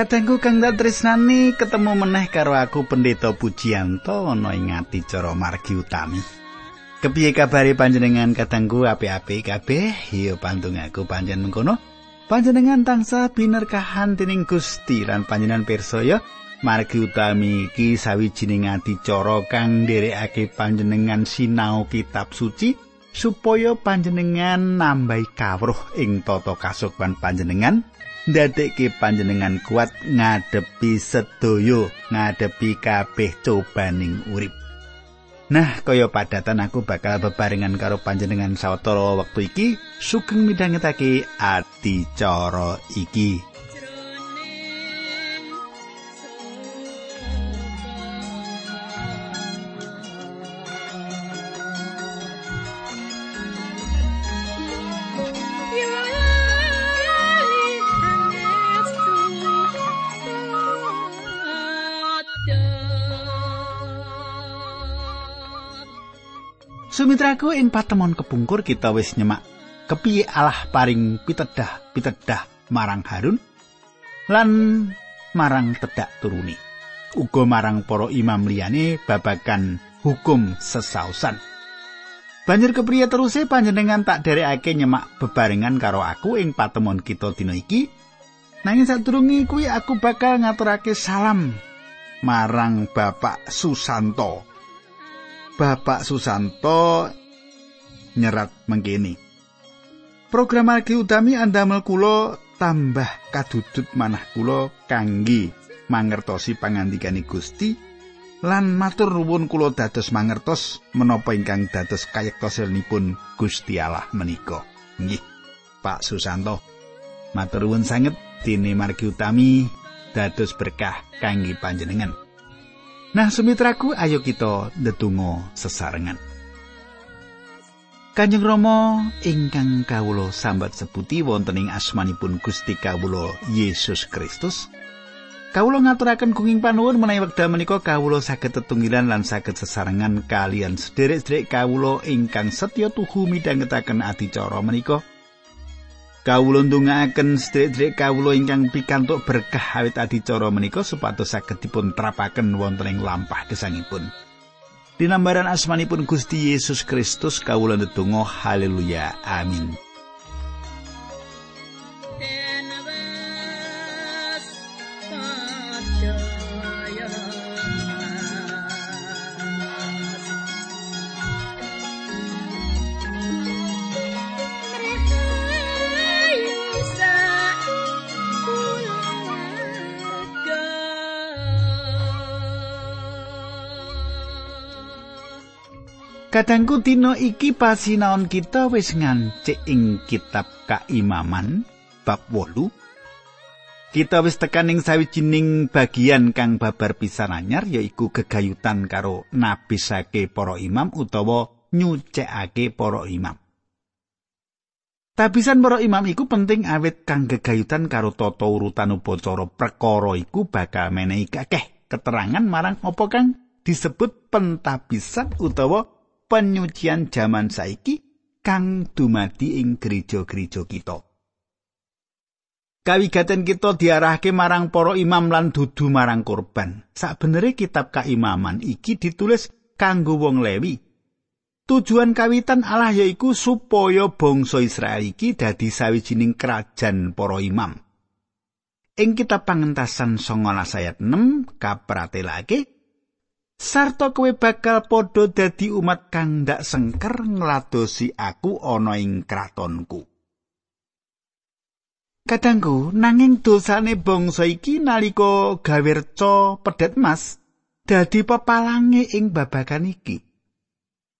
Kadangku kang dak tresnani ketemu meneh karo aku Pendeta Pujianto ana ing ati cara margi utami. Kepiye kabare panjenengan kadangku apik-apik kabeh? Ya pantung aku panjenengan mengkono. Panjenengan tansah binerkahan dening Gusti lan panjenengan pirsa ya. Margi utami iki sawijining ati cara kang nderekake panjenengan sinau kitab suci supaya panjenengan nambahi kawruh ing tata kasukman panjenengan ndadekke panjenengan kuat ngadepi sedaya ngadepi kabeh cobaning urip. Nah, kaya padatan aku bakal bebarengan karo panjenengan sawetara wektu iki sugeng midhangetake ati cara iki. Sumitraku ing patemon kepungkur kita wis nyemak kepiye Allah paring pitedah pitedah marang Harun lan marang tedak turuni. Uga marang para imam liyane babagan hukum sesausan. Banjur kepriye teruse panjenengan tak derekake nyemak bebarengan karo aku ing patemon kita dina iki. Nanging sadurunge kuwi aku bakal ngaturake salam marang Bapak Susanto. Bapak Susanto nyerat mengkini. Program margi utami andamel kula tambah kadudut manah kula kangge mangertosi pangandikane Gusti lan matur nuwun kula dados mangertos menapa ingkang dados kayektosanipun Gusti Allah menika. Nggih, Pak Susanto. Matur nuwun sanget dene margi utami dados berkah kangge panjenengan. Nah, sumitraku, ayo kita ndedonga sesarengan. Kanjeng Rama ingkang kawula sambat sebuti wonten ing asmanipun Gusti kawula Yesus Kristus. Kawula ngaturaken gunging panuwun menawi wekdal menika kawula saged tetunggilan lan saged sesarengan kalian sederek-sederek kawula ingkang setya tuhu midhangetaken adicara menika. Kawula ndongaaken sedherek kawula ingkang pikantuk berkah awit adicara menika supados saged dipun trapaken wonten ing lampah gesangipun. Dinambaran asmanipun Gusti Yesus Kristus kawula ndedonga haleluya amin. Kadangku dina iki pasinaon kita wis ngancik ing kitab Kaimaman bab 8. Kita wis tekan ing sawijining bagian kang babar pisan anyar yaiku gegayutan karo nabisake para imam utawa nyucekake para imam. Tabisan para imam iku penting awit kang gegayutan karo tata urutan upacara perkara iku bakal menehi kakeh keterangan marang apa kang disebut pentabisan utawa penyucian jaman saiki kang dumadi ing gereja-gereja kita. Kawigaten kita diarahke marang para imam lan dudu marang korban. Sakbenere kitab kaimaman iki ditulis kanggo wong Lewi. Tujuan kawitan Allah yaiku supaya bangsa Israel iki dadi sawijining kerajaan para imam. Ing kitab pangentasan 19 ayat 6 kapratelake sarta kowe bakal padha dadi umat kang ndak sengker ngladosi aku ana ing kratonku. Kadangku nanging dosane bangsa iki nalika gawerca pedhet mas dadi pepalange ing babagan iki.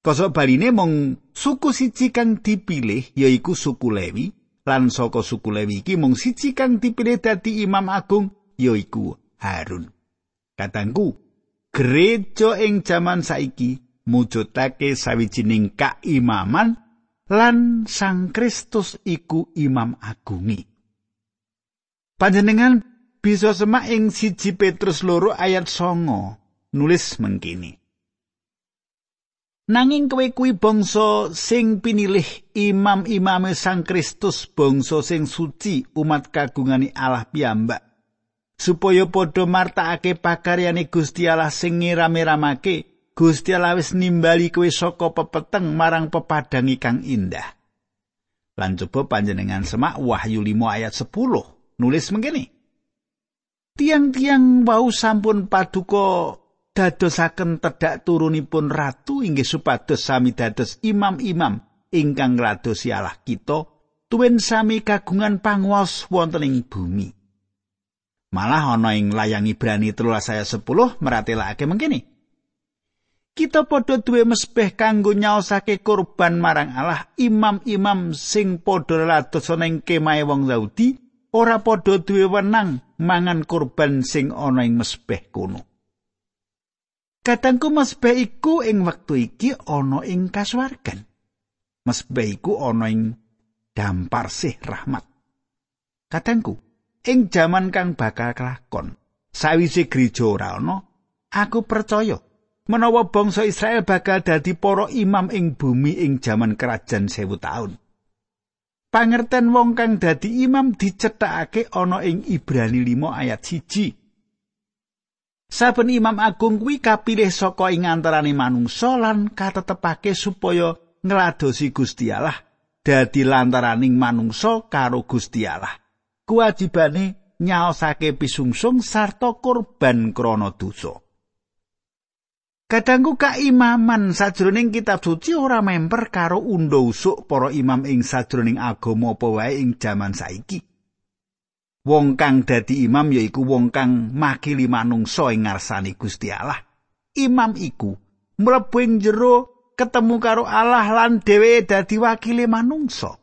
Kosok baline mung suku siji kang dipilih yaiku suku Lewi lan saka suku Lewi iki mung siji kang dipilih dadi imam agung yaiku Harun. Kadangku gereja ing jaman saiki mujudake sawijining kaimaman lan Sang Kristus iku imam agungi. Panjenengan bisa semak ing siji Petrus loro ayat songo nulis mengkini. Nanging kowe kuwi bangsa sing pinilih imam-imame Sang Kristus bangsa sing suci umat kagungani Allah piyambak supaya padha martakake pakaryane Gusti Allah sing ngiram-iramake Gusti Allah wis nimbali kowe saka pepeteng marang pepadangi kang indah. Lan coba panjenengan semak Wahyu 5 ayat 10 nulis mengkene tiang-tiang wau sampun paduka dadosaken tedak turunipun ratu inggih supados sami dados imam-imam ingkang ngladosi Allah kita tuwin sami kagungan panguwas wonten ing bumi. Malah ana ing layang Ibrani 13 ayat 10 meratelake mengkene. Kita padha duwe mesbeh kanggo nyaosake kurban marang Allah, imam-imam sing padha lados ana ing kemahe wong Yahudi ora padha duwe wenang mangan kurban sing ana ing mesbeh kono. Katangku mesbeh iku ing wektu iki ana ing kasuwargan. Mesbeh iku ana ing dampar sih rahmat. Katangku, ing jaman kang bakal kelakon, sawise gereja ora ana, aku percaya menawa bangsa Israel bakal dadi para imam ing bumi ing jaman kerajaan sewu taun. Pangerten wong kang dadi imam dicethakake ana ing Ibrani 5 ayat 1. Saben imam agung kuwi kapilih saka ing antaraning manungsa lan katetepake supaya ngladosi Gusti Allah dadi lantaraning manungsa karo Gusti Allah. Kuwajibane nyaosake pisungsung sarta kurban krana dosa. Kadangku kaimaman sajroning kitab suci ora memper karo undo usuk para imam ing sajroning agama apa wae ing jaman saiki. Wong kang dadi imam yaiku wong kang makili manungsa ing ngarsane Gusti Allah. Imam iku mlebu jero ketemu karo Allah lan dheweke dadi wakile manungsa.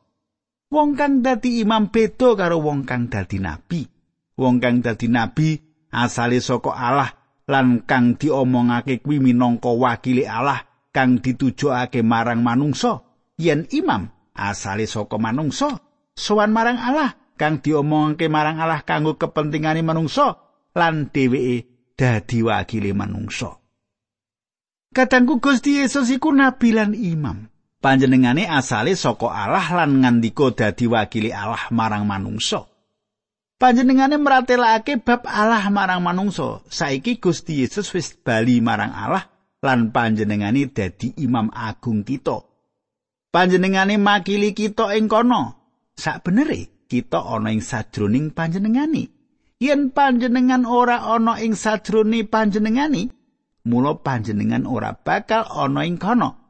Wong kang dadi imam beda karo wong kang dadi nabi. Wong kang dadi nabi asale saka Allah lan kang diomongake kuwi minangka wakile Allah kang ditujokake marang manungsa. Yen imam asale saka manungsa, sowan marang Allah kang diomongke marang Allah kanggo kepentingane manungsa lan dheweke dadi wakile manungsa. Kadangku Gusti Yesus iku nabi lan imam. Panjenengane asale saka Allah lan ngandika dadi wakile Allah marang manungsa. Panjenengane meratelake bab Allah marang manungsa. Saiki Gusti Yesus wis bali marang Allah lan panjenengane dadi imam agung kita. Panjenengane makili kita ing kono. Sak benere kita ana ing sajroning panjenengani. Yen panjenengan ora ana ing sajrone panjenengani, mula panjenengan ora bakal ana ing kono.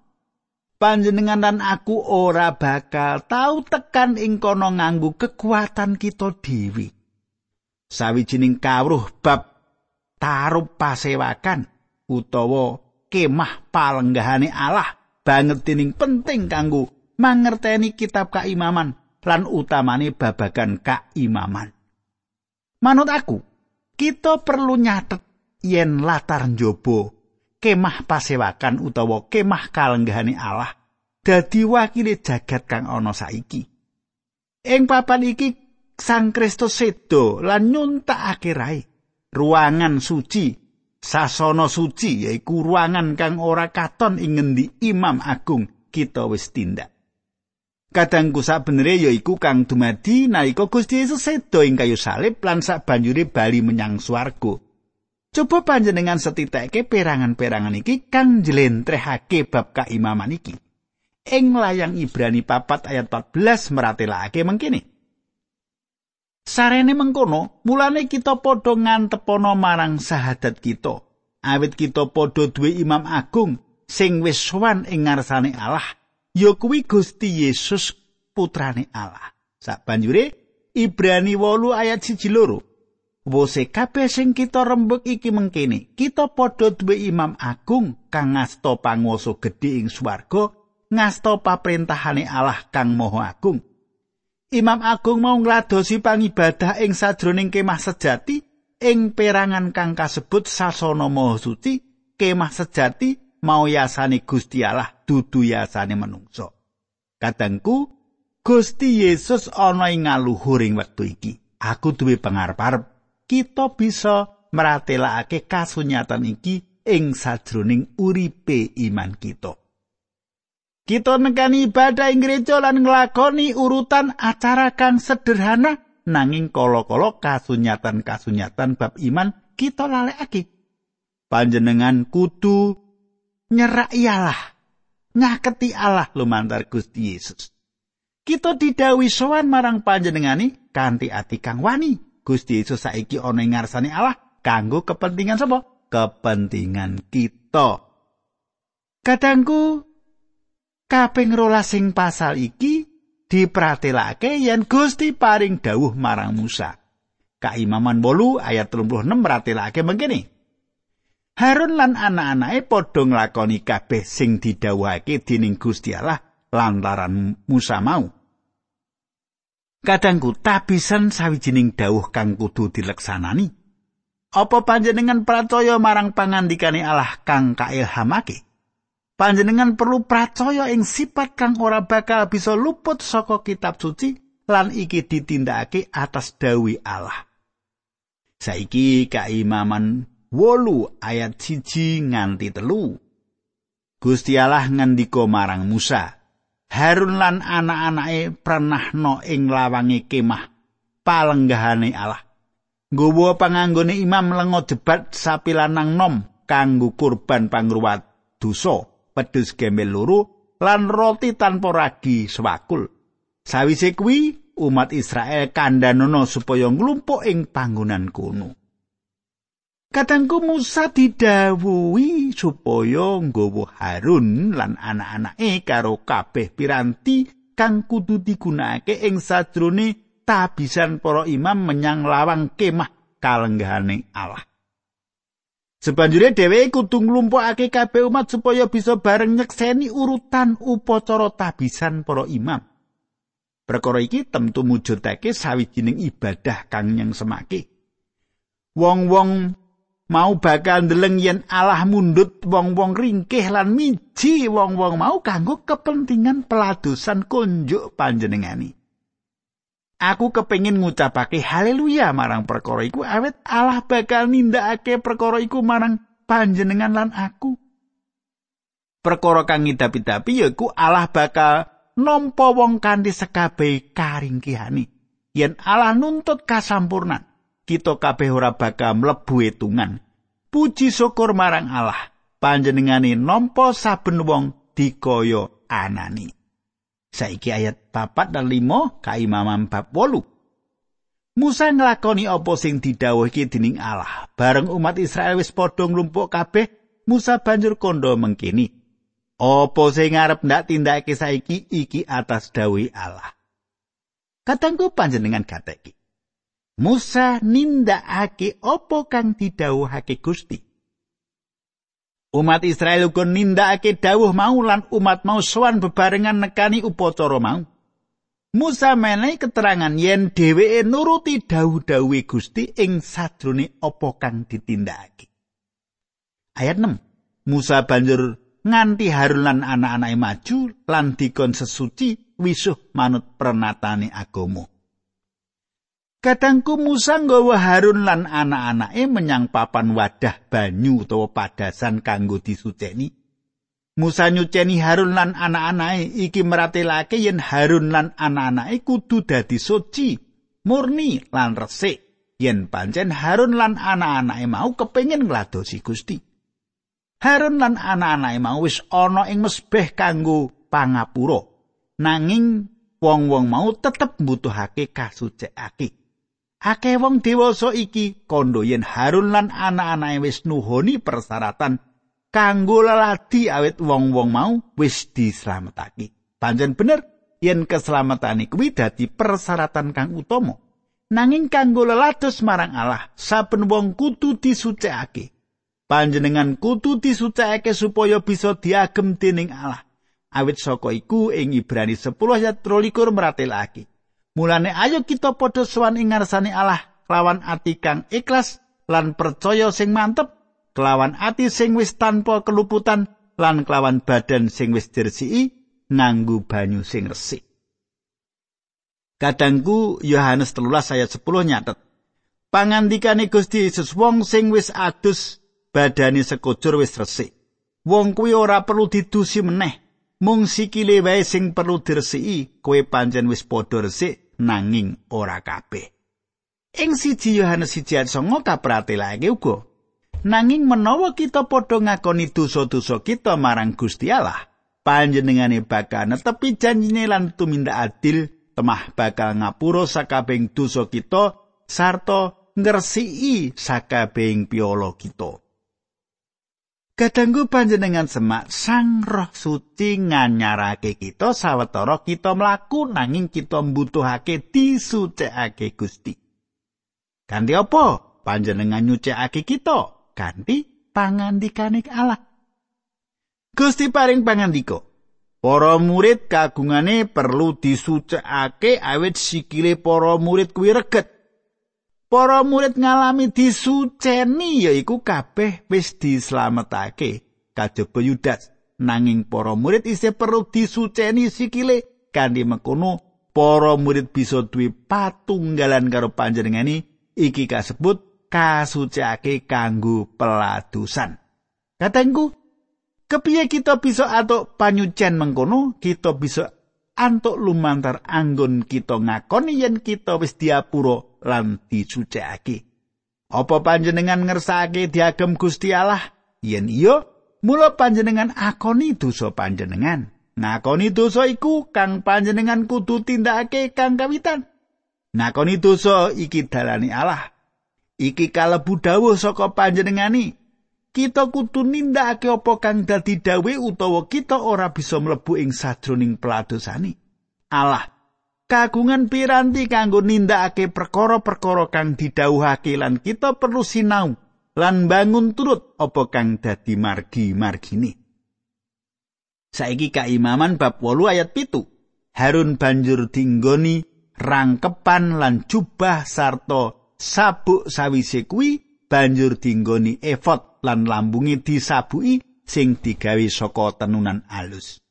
Panjenengan dan aku ora bakal tau tekan ing kono nganggo kekuatan kita dewi. Sawijining kawruh bab tarup pasewakan utawa kemah palenggahane Allah banget dening penting kanggo mangerteni kitab kaimaman lan utamane babagan kaimaman. Manut aku, kita perlu nyatet yen latar njaba kemah pasewakan utawa kemah kalenggahane Allah dadi wakile jagat kang ana saiki. Ing papan iki Sang Kristus sedo lan nyuntakake rai ruangan suci sasana suci yaiku ruangan kang ora katon ing ngendi imam agung kita wis tindak. Kadangku sabenere ya iku kang dumadi nalika Gusti Yesus sedo ing kayu salib lan sak banjure bali menyang swarga. Coba panjenengan setitekke perangan-perangan iki kang njlentrehake bab kaimaman iki. Ing layang Ibrani papat ayat 14 meratelake mengkini. Sarene mengkono, mulane kita padha ngantepono marang sahadat kita. Awit kita padha duwe imam agung sing wis sowan ing ngarsane Allah ya kuwi Gusti Yesus putrane Allah. Sabanjure Ibrani 8 ayat 1 loro. Wose kabeh sing kita rembug iki mengkene, kita padha duwe imam agung kang ngasta panguwasa gedhe ing swarga, ngasta paprentahane Allah kang Maha Agung. Imam agung mau ngladosi pangibadah ing sajroning kemah sejati ing perangan kang kasebut sasana maha suci, kemah sejati mau yasane Gusti Allah dudu yasane manungsa. Kadangku Gusti Yesus ana ing ngaluhuring wektu iki. Aku duwe pangarep-arep kita bisa meratelakake kasunyatan iki ing sajroning uripe iman kita. Kita nekani ibadah ing gereja lan nglakoni urutan acara kang sederhana nanging kala-kala kasunyatan-kasunyatan bab iman kita lalekake. Panjenengan kudu nyerak Allah, ngaketi Allah lumantar Gusti Yesus. Kita didhawuhi sowan marang panjenengani kanthi ati kang wani. Gusti Yesus saiki ana ing ngarsane Allah kanggo kepentingan sapa? Kepentingan kita. Kadangku kaping rolas sing pasal iki dipratelake yen Gusti paring dawuh marang Musa. Kaimaman bolu ayat 36 meratelake mengkene. Harun lan anak-anake padha nglakoni kabeh sing didhawuhake dening Gusti Allah lantaran Musa mau. Kadangku tabisan sawijining dawuh kang kudu dileksanani. Apa panjenengan percaya marang pangandikane Allah kang kailhamake? panjenengan perlu percaya ing sifat kang ora bakal bisa luput saka kitab suci lan iki ditindakake atas dawi Allah. Saiki kaimaman wolu ayat siji nganti telu. Gusti Allah ngendika marang Musa, Harun lan anak-anake pernah no ing lawange kemah palenggahane Allah. Nggawa panganggone imam lengo jebat sapi lanang nom kanggo kurban pangruwat dosa. pedus gembel loro lan roti tanpa ragi sewakul. Sawise kuwi umat Israel kandhanono supaya nglumpuk ing panggonan kono. Katangku Musa didhawuhi supaya nggawa Harun lan anak-anake karo kabeh piranti kang kudu digunakake ing sajrone tabisan para imam menyang lawang kemah kalenggahane Allah. Sebanjure dheweke kudu nglumpukake kabeh umat supaya bisa bareng nyekseni urutan upacara tabisan para imam. Perkara iki tentu mujudake sawijining ibadah kang nyeng semake. Wong-wong mau bakal ndeleng yen Allah mundut wong-wong ringkih lan miji wong-wong mau kanggo kepentingan peladosan kunjuk panjenengani. Aku kepengin ngucapake haleluya marang perkara iku awet Allah bakal nindakake perkara iku marang panjenengan lan aku. Perkara kang ngidapi-dapi yaiku Allah bakal nampa wong kanthi sekabehe karingkihane. Yen Allah nuntut kasampurnan, kita kabeh ora bakal mlebu etungan. Puji syukur marang Allah, panjenengane nampa saben wong dikaya anani. Saiki ayat papat dan limo kaimaman bab wolu. Musa nglakoni apa sing didhawuhke dening Allah. Bareng umat Israel wis padha nglumpuk kabeh, Musa banjur kondo mengkini. Apa sing ngarep ndak tindake saiki iki atas dawuh Allah. Katangku panjenengan gateki. Musa nindakake apa kang didhawuhake Gusti. Umat Israel uga nindakake dawuh mau lan umat mau sowan bebarengan nekani upacara mau. Musa menehi keterangan yen dheweke nuruti dawuh-dawuhe Gusti ing sadrone apa kang ditindakake. Ayat 6. Musa banjur nganti Harun lan anak-anake maju lan dikon sesuci wisuh manut pernatane agama. Kadangku Musa nggawa Harun lan anak-anake menyang papan wadah banyu utawa padasan kanggo disuceni. Musa nyuceni Harun lan anak-anake iki meratelake yen Harun lan anak-anake kudu dadi suci, murni lan resik. Yen pancen Harun lan anak-anake mau kepengin ngladosi Gusti. Harun lan anak-anake mau wis ana ing mesbeh kanggo pangapura. Nanging wong-wong mau tetep mbutuhake kasucikake. Akeh wong dewasa iki kandha yen Harun lan anak-anake wis nuhoni persyaratan kanggo leladi awit wong-wong mau wis dislametake. Panjen bener yen keselamatan kuwi dadi persyaratan kang utama. Nanging kanggo lelados marang Allah, saben wong kudu disucikake. Panjenengan kudu disucikake supaya bisa diagem dening Allah. Awit saka iku ing Ibrani 10 ayat 23 meratelake. Mulane ayo kita padha sowan ing ngarsane Allah kelawan ati kang ikhlas lan percaya sing mantep, kelawan ati sing wis tanpa keluputan lan kelawan badan sing wis diresiki nganggo banyu sing resik. Kadangku Yohanes 13 ayat 10 nyatet. Pangandikane Gusti Yesus wong sing wis adus badane sekujur wis resik. Wong kuwi ora perlu didusi meneh. Mung sikile wae sing perlu diresiki, kowe pancen wis padha resik nanging ora kabeh. Ing siji Yohanes siji 9 kapratelake uga. Nanging menawa kita padha ngakoni dosa-dosa kita marang Gusti Allah, panjenengane bakal netepi janjine lan tumindak adil temah bakal ngapura sakabeng dosa kita sarta ngresiki sakabeng piolo kita. Kadangku panjenengan semak Sang Roh Suci nganyarake kita sawetara kita mlaku nanging kita mbutuhake disucikake Gusti. Kanthi apa panjenengan nyucikake kita? Kanthi pangandikane Allah. Gusti paring pangandika. Para murid kagungane perlu disucikake awit sikile para murid kuwi reget. Para murid ngalami disuceni yaiku kabeh wis dislametake. Kajaba Yudas. Nanging para murid isih perlu disuceni sikile kanthi mengkono para murid bisa duwe patunggalan karo panjenengani. Iki kasebut kasucake kanggo peladusan. Katengku kepiye kita bisa atuk panyucen mengkono? Kita bisa antuk lumantar anggon kita ngakoni yen kita wis diapura lan disucikake. Apa panjenengan ngersake diagem Gusti Allah? Yen iya, mula panjenengan akoni dosa panjenengan. Ngakoni dosa iku kang panjenengan kudu tindakake kang kawitan. Ngakoni dosa iki dalane Allah. Iki kalebu dawuh saka panjenengani. Kita kudu nindakake apa kang dadi dawuh utawa kita ora bisa mlebu ing sajroning peladosani. Allah kagungan piranti kanggo nindakake perkara-perkara kang didhawuhake lan kita perlu sinau lan bangun turut apa kang dadi margi-margine. Saiki kaimaman bab 8 ayat pitu. Harun banjur dinggoni rangkepan lan jubah sarta sabuk sawise kuwi banjur dinggoni efot lan lambungi disabuki sing digawe saka tenunan alus.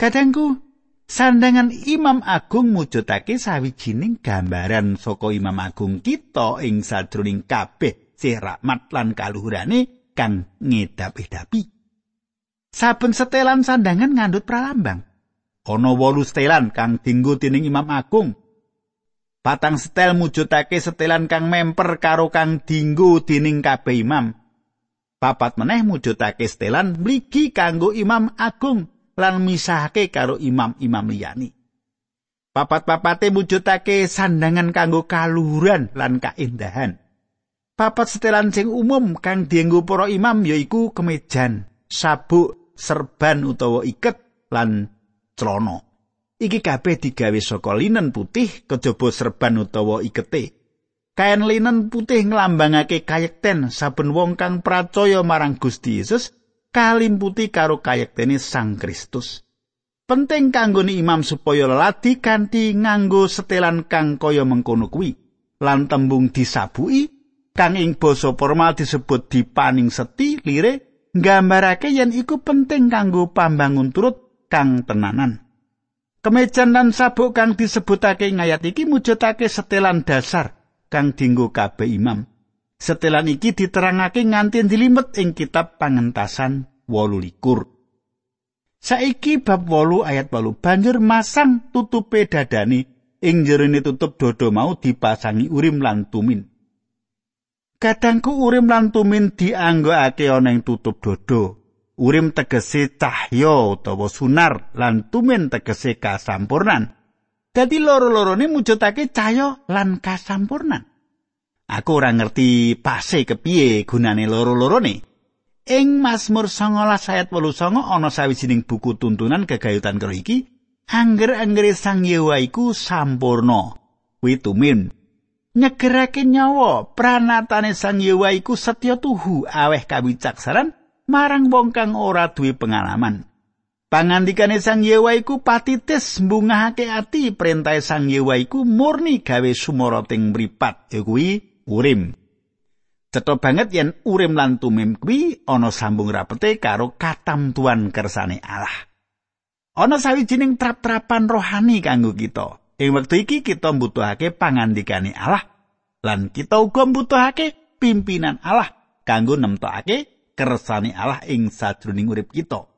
Kadangku Sandangan Imam Agung mujudake sawijining gambaran saka Imam Agung kita ing sadroning kabeh sih rahmat lan kaluhurane kang ngedap-edapi. Saben setelan sandangan ngandut pralambang. Ana wolu setelan kang dinggo dening Imam Agung. Patang setel mujudake setelan kang memper karo kang dinggo dening kabeh imam. Papat meneh mujudake setelan mligi kanggo Imam Agung. Lan misahake karo imam-imam liyani. Papat-papate mujudake sandangan kanggo kaluhuran lan kaendahan. Papat setelan sing umum kang dienggo para imam yaiku kemejan, sabuk, serban utawa iket lan celana. Iki kabeh digawe saka linen putih kejaba serban utawa ikete. Kain linen putih nglambangake kayekten saben wong kang percaya marang Gusti Yesus kalimputi karo kayektene Sang Kristus. Penting kanggo imam supaya ladi kanthi nganggo setelan kang kaya mengkono kuwi lan tembung disabuki kang ing basa formal disebut dipaning seti lire nggambarake yen iku penting kanggo pambangun turut kang tenanan. Kemejan lan sabuk kang disebutake ing ayat iki mujudake setelan dasar kang dinggo kabeh imam. Setelan iki diterangake nganti dilimet ing kitab pangentasan 18. Saiki bab 8 ayat 8 banjur masang tutupe dadani ing jerone tutup dodo mau dipasangi urim lan tumin. Kadangku urim lan tumin dianggokake ana ing tutup dodo. Urim tegese cahya utawa sunar lan tumin tegese kasampurnan. Dadi loro-lorone mujudake cahya lan kasampurnan. Aku ora ngerti pase kepiye gunane loro-lorone. Ing Mazmur 19 ayat 89 ana sawijining buku tuntunan kegayutan karo iki, angger-anggere Sang Yewa iku sampurna. Kuwi tumin. Nyegerake nyawa, pranatane Sang Yewa iku setya tuhu, aweh kawicaksanan marang wong kang ora duwe pengalaman. Pangandikane Sang Yewa iku patitis mbungahake ati, perintah Sang Yewa iku murni gawe sumarating mripat. Ya kuwi urim. Cetha banget yen urim lan tumim kuwi ana sambung rapete karo katamtuan kersane Allah. Ana sawijining trap-trapan rohani kanggo kita. Ing wektu iki kita mbutuhake pangandikane Allah lan kita uga mbutuhake pimpinan Allah kanggo nemtokake kersane Allah ing sajroning urip kita.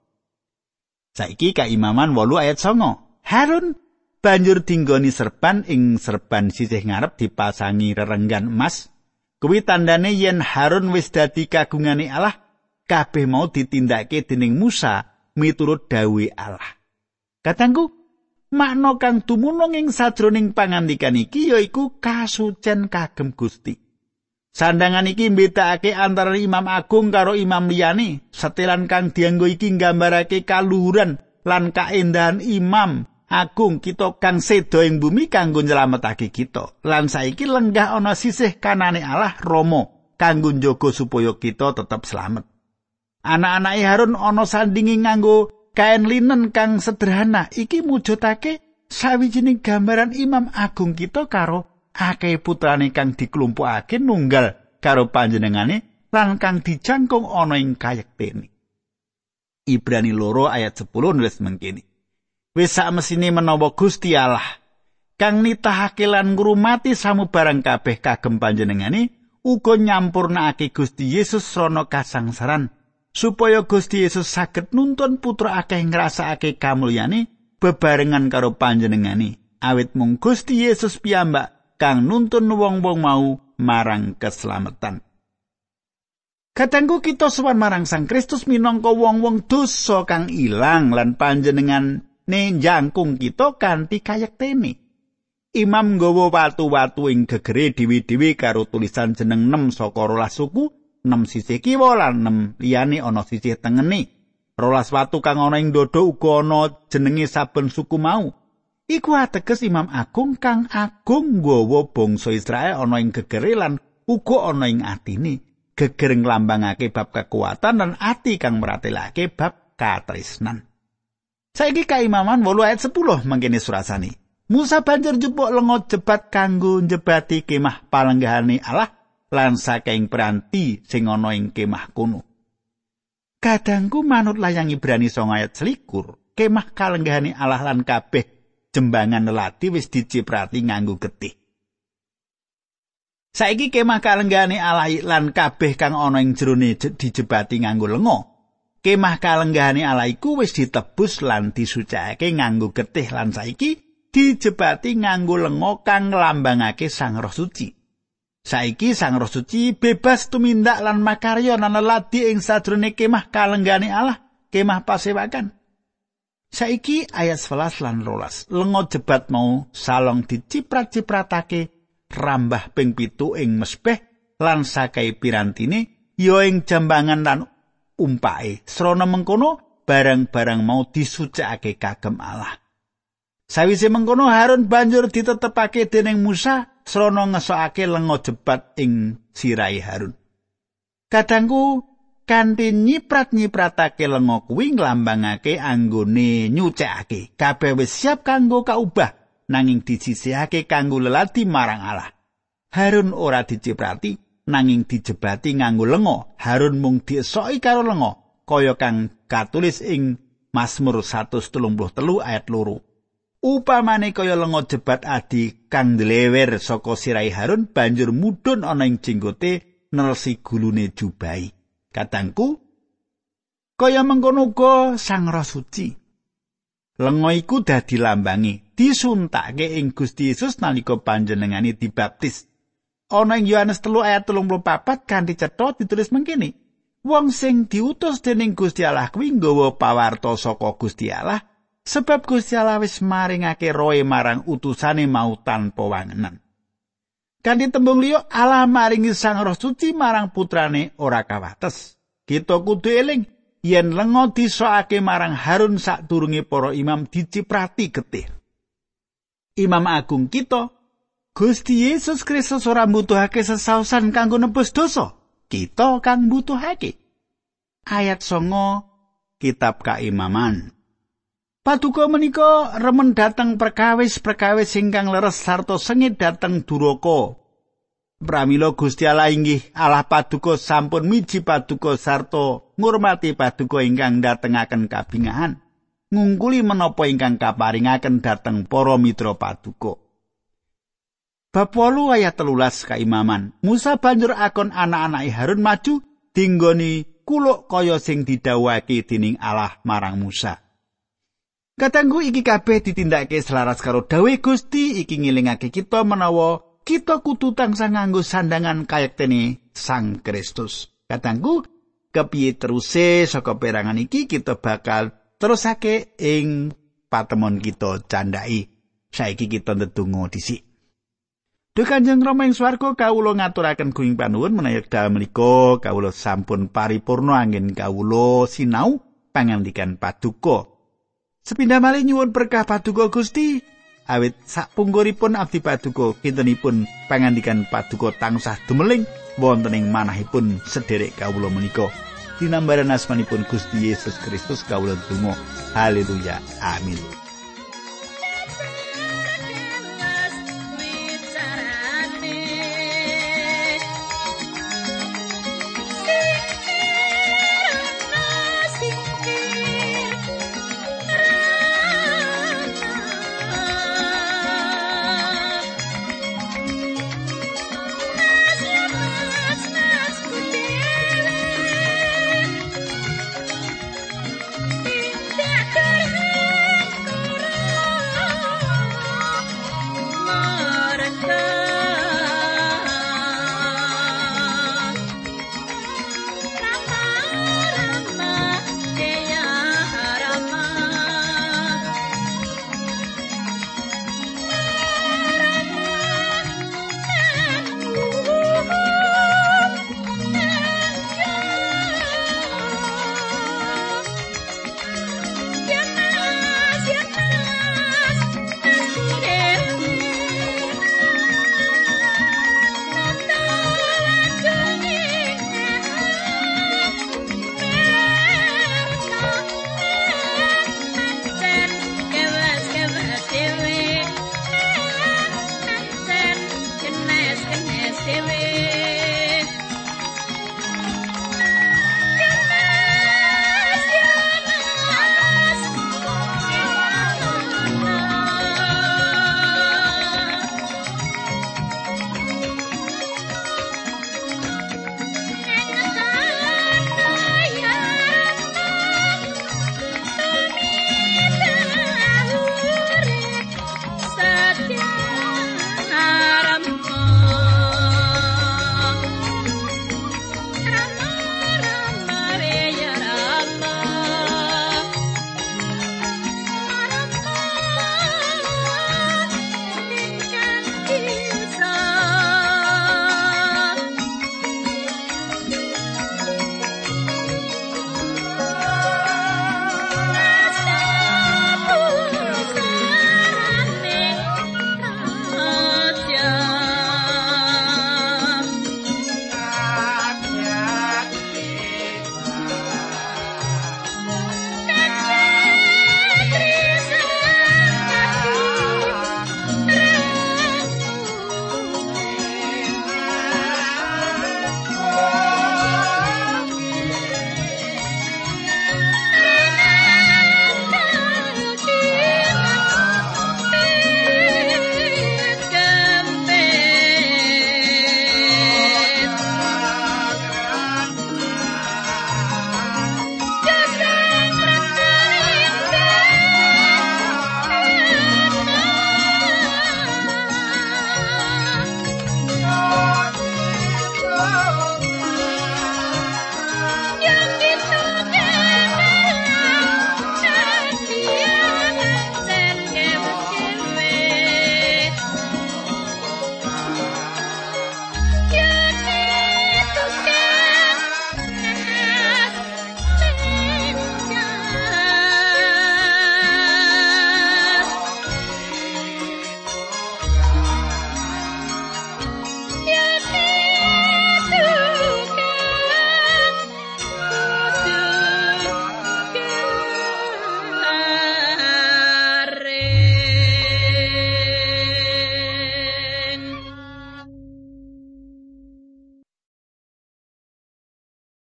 Saiki kaimaman 8 ayat 9. Harun banjur dinggoni serban ing serban sisih ngarep dipasangi rerenggan emas. Kuwi tandane yen Harun wis dadi kagungane Allah kabeh mau ditindakake dening Musa miturut dawuh Allah. Katangku makna kang tumunung ing sajroning pangandikan iki yaiku kasucen kagem Gusti. Sandangan iki mbedakake antara Imam Agung karo imam liyane. Setelan kang dianggo iki nggambarake kaluhuran lan kaendahan Imam Agung kita kang sedo ing bumi kanggo nyelametake kita. Lan saiki lenggah ana sisih kanane Allah Romo kanggo njaga supaya kita tetep selamat. Anak-anak Harun ana sandingi nganggo kain linen kang sederhana. Iki mujudake sawijining gambaran Imam Agung kita karo akeh putrane kang diklumpukake nunggal karo panjenengane lan kang dijangkung ana ing kayektene. Ibrani loro ayat 10 nulis mengkini. Wis mesine menawa Gusti Allah kang nitahake lan ngrumati samubarang kabeh kagem panjenengane uga nyampurnakake Gusti Yesus srana kasangsaran supaya Gusti Yesus saged nuntun putra akeh ngrasakake kamulyane bebarengan karo panjenengane awit mung Gusti Yesus piyambak kang nuntun wong-wong mau marang keselamatan. Katanggu kita sowan marang Sang Kristus minangka wong-wong dosa kang ilang lan panjenengan nenjangkung kita kanthi kayektene. Imam nggawa watu-watu ing gegere dewi-dewi karo tulisan jeneng 6 saka rolas suku, 6 sisih kiwa lan 6 liyane ana sisih tengene. Rolas watu kang ana ing dodo uga ana jenenge saben suku mau. Iku ateges Imam Agung kang agung nggawa bangsa Israel ana ing gegere lan uga ana ing atine. Geger nglambangake bab kekuatan lan ati kang meratelake bab katresnan. Saiki kaimaman 8 ayat 10 mangkene surasane. Musa banjur jupuk lengo jebat kanggo njebati kemah palenggahane Allah lan saking peranti sing ana ing kemah kuno. Kadangku manut layang Ibrani 9 ayat 21, kemah kalenggahane Allah lan kabeh jembangan lelati wis diciprati nganggo getih. Saiki kemah kalenggane Allah lan kabeh kang ana ing jerone dijebati nganggo lenga. Kemah kalenggane Allah iku wis ditebus lan disucikake nganggo getih lan saiki dijebati nganggo lenga kang nglambangake Sang Roh Suci. Saiki Sang Roh Suci bebas tumindak lan makarya lan lelati ing sajrone kemah kalenggane Allah, kemah pasewakan. Saiki ayat 11 lan 12. Lengo jebat mau salong diciprat-cipratake rambah ping pitu ing mesbeh lan sakai pirantine ya ing jambangan lan umpake. Srana mengkono barang-barang mau disucikake kagem Allah. Sawise mengkono Harun banjur ditetepake dening Musa srana ngesokake lengo jebat ing sirai Harun. Kadangku kanthi nyiprat-nyipratake lenga kuwi nglambangake anggone nyucekake kabeh wis siap kanggo kaubah nanging disisihake kanggo lelati marang Allah Harun ora diciprati nanging dijebati nganggo lenga Harun mung diesoki karo lenga kaya kang katulis ing Mazmur 133 ayat loro Upamane kaya lenga jebat adi kang dilewer saka sirai Harun banjur mudhun ana ing jenggote nelsi gulune jubai. Katangku kaya mengkono uga Sang Roh Suci. Lengo iku dadi lambangi disuntake ing Gusti Yesus nalika panjenengane dibaptis. Ana ing Yohanes 3 ayat 34 kanthi cetha ditulis mengkini. Wong sing diutus dening Gusti Allah kuwi nggawa pawarta saka Gusti Allah sebab Gusti Allah wis maringake roe marang utusane mau tanpa wangenan. Kanthi tembung liya Allah maringi Sang Roh Suci marang putrane ora kawates. Kita kudu eling yen lenga disokake marang Harun sadurunge para imam diciprati getih. Imam Agung kita Gusti Yesus Kristus ora mbutuhake sesausan kanggo nebus dosa. Kita kang mbutuhake. Ayat songo Kitab Kaimaman. Paduka menika remen dateng perkawis-perkawis ingkang leres sarta sengit dateng duraka. Pramila Gusti Allah inggih Allah paduka sampun miji paduka sarta ngurmati paduka ingkang datengaken kabingahan. Ngungkuli menapa ingkang kaparingaken dateng para mitra paduka. Bab 8 ayat 13 kaimaman. Musa banjur akon anak-anak Harun maju dinggoni kuluk kaya sing didhawuhake dening Allah marang Musa. Katanggu iki kabeh ditindakake selaras karo dawuh Gusti iki ngilingake kita menawa kita kudu tansah nganggo sandangan kayektene Sang Kristus. Katanggu kepiye teruse saka perangan iki kita bakal terusake ing patemon kita candai. Saiki kita ndedonga dhisik. Duh Kanjeng Rama ing swarga kawula ngaturaken guing panuwun menawi dalem menika kawula sampun paripurna angin kawula sinau pangandikan paduka. Sepindah malih nyuwun berkah paduka Gusti awit sakpungguripun abdi paduka kintenipun pangandikan paduka tansah dumeling wonten ing manahipun sederek kawula menika. Dinambaran asmanipun Gusti Yesus Kristus kawula donga. Haleluya. Amin.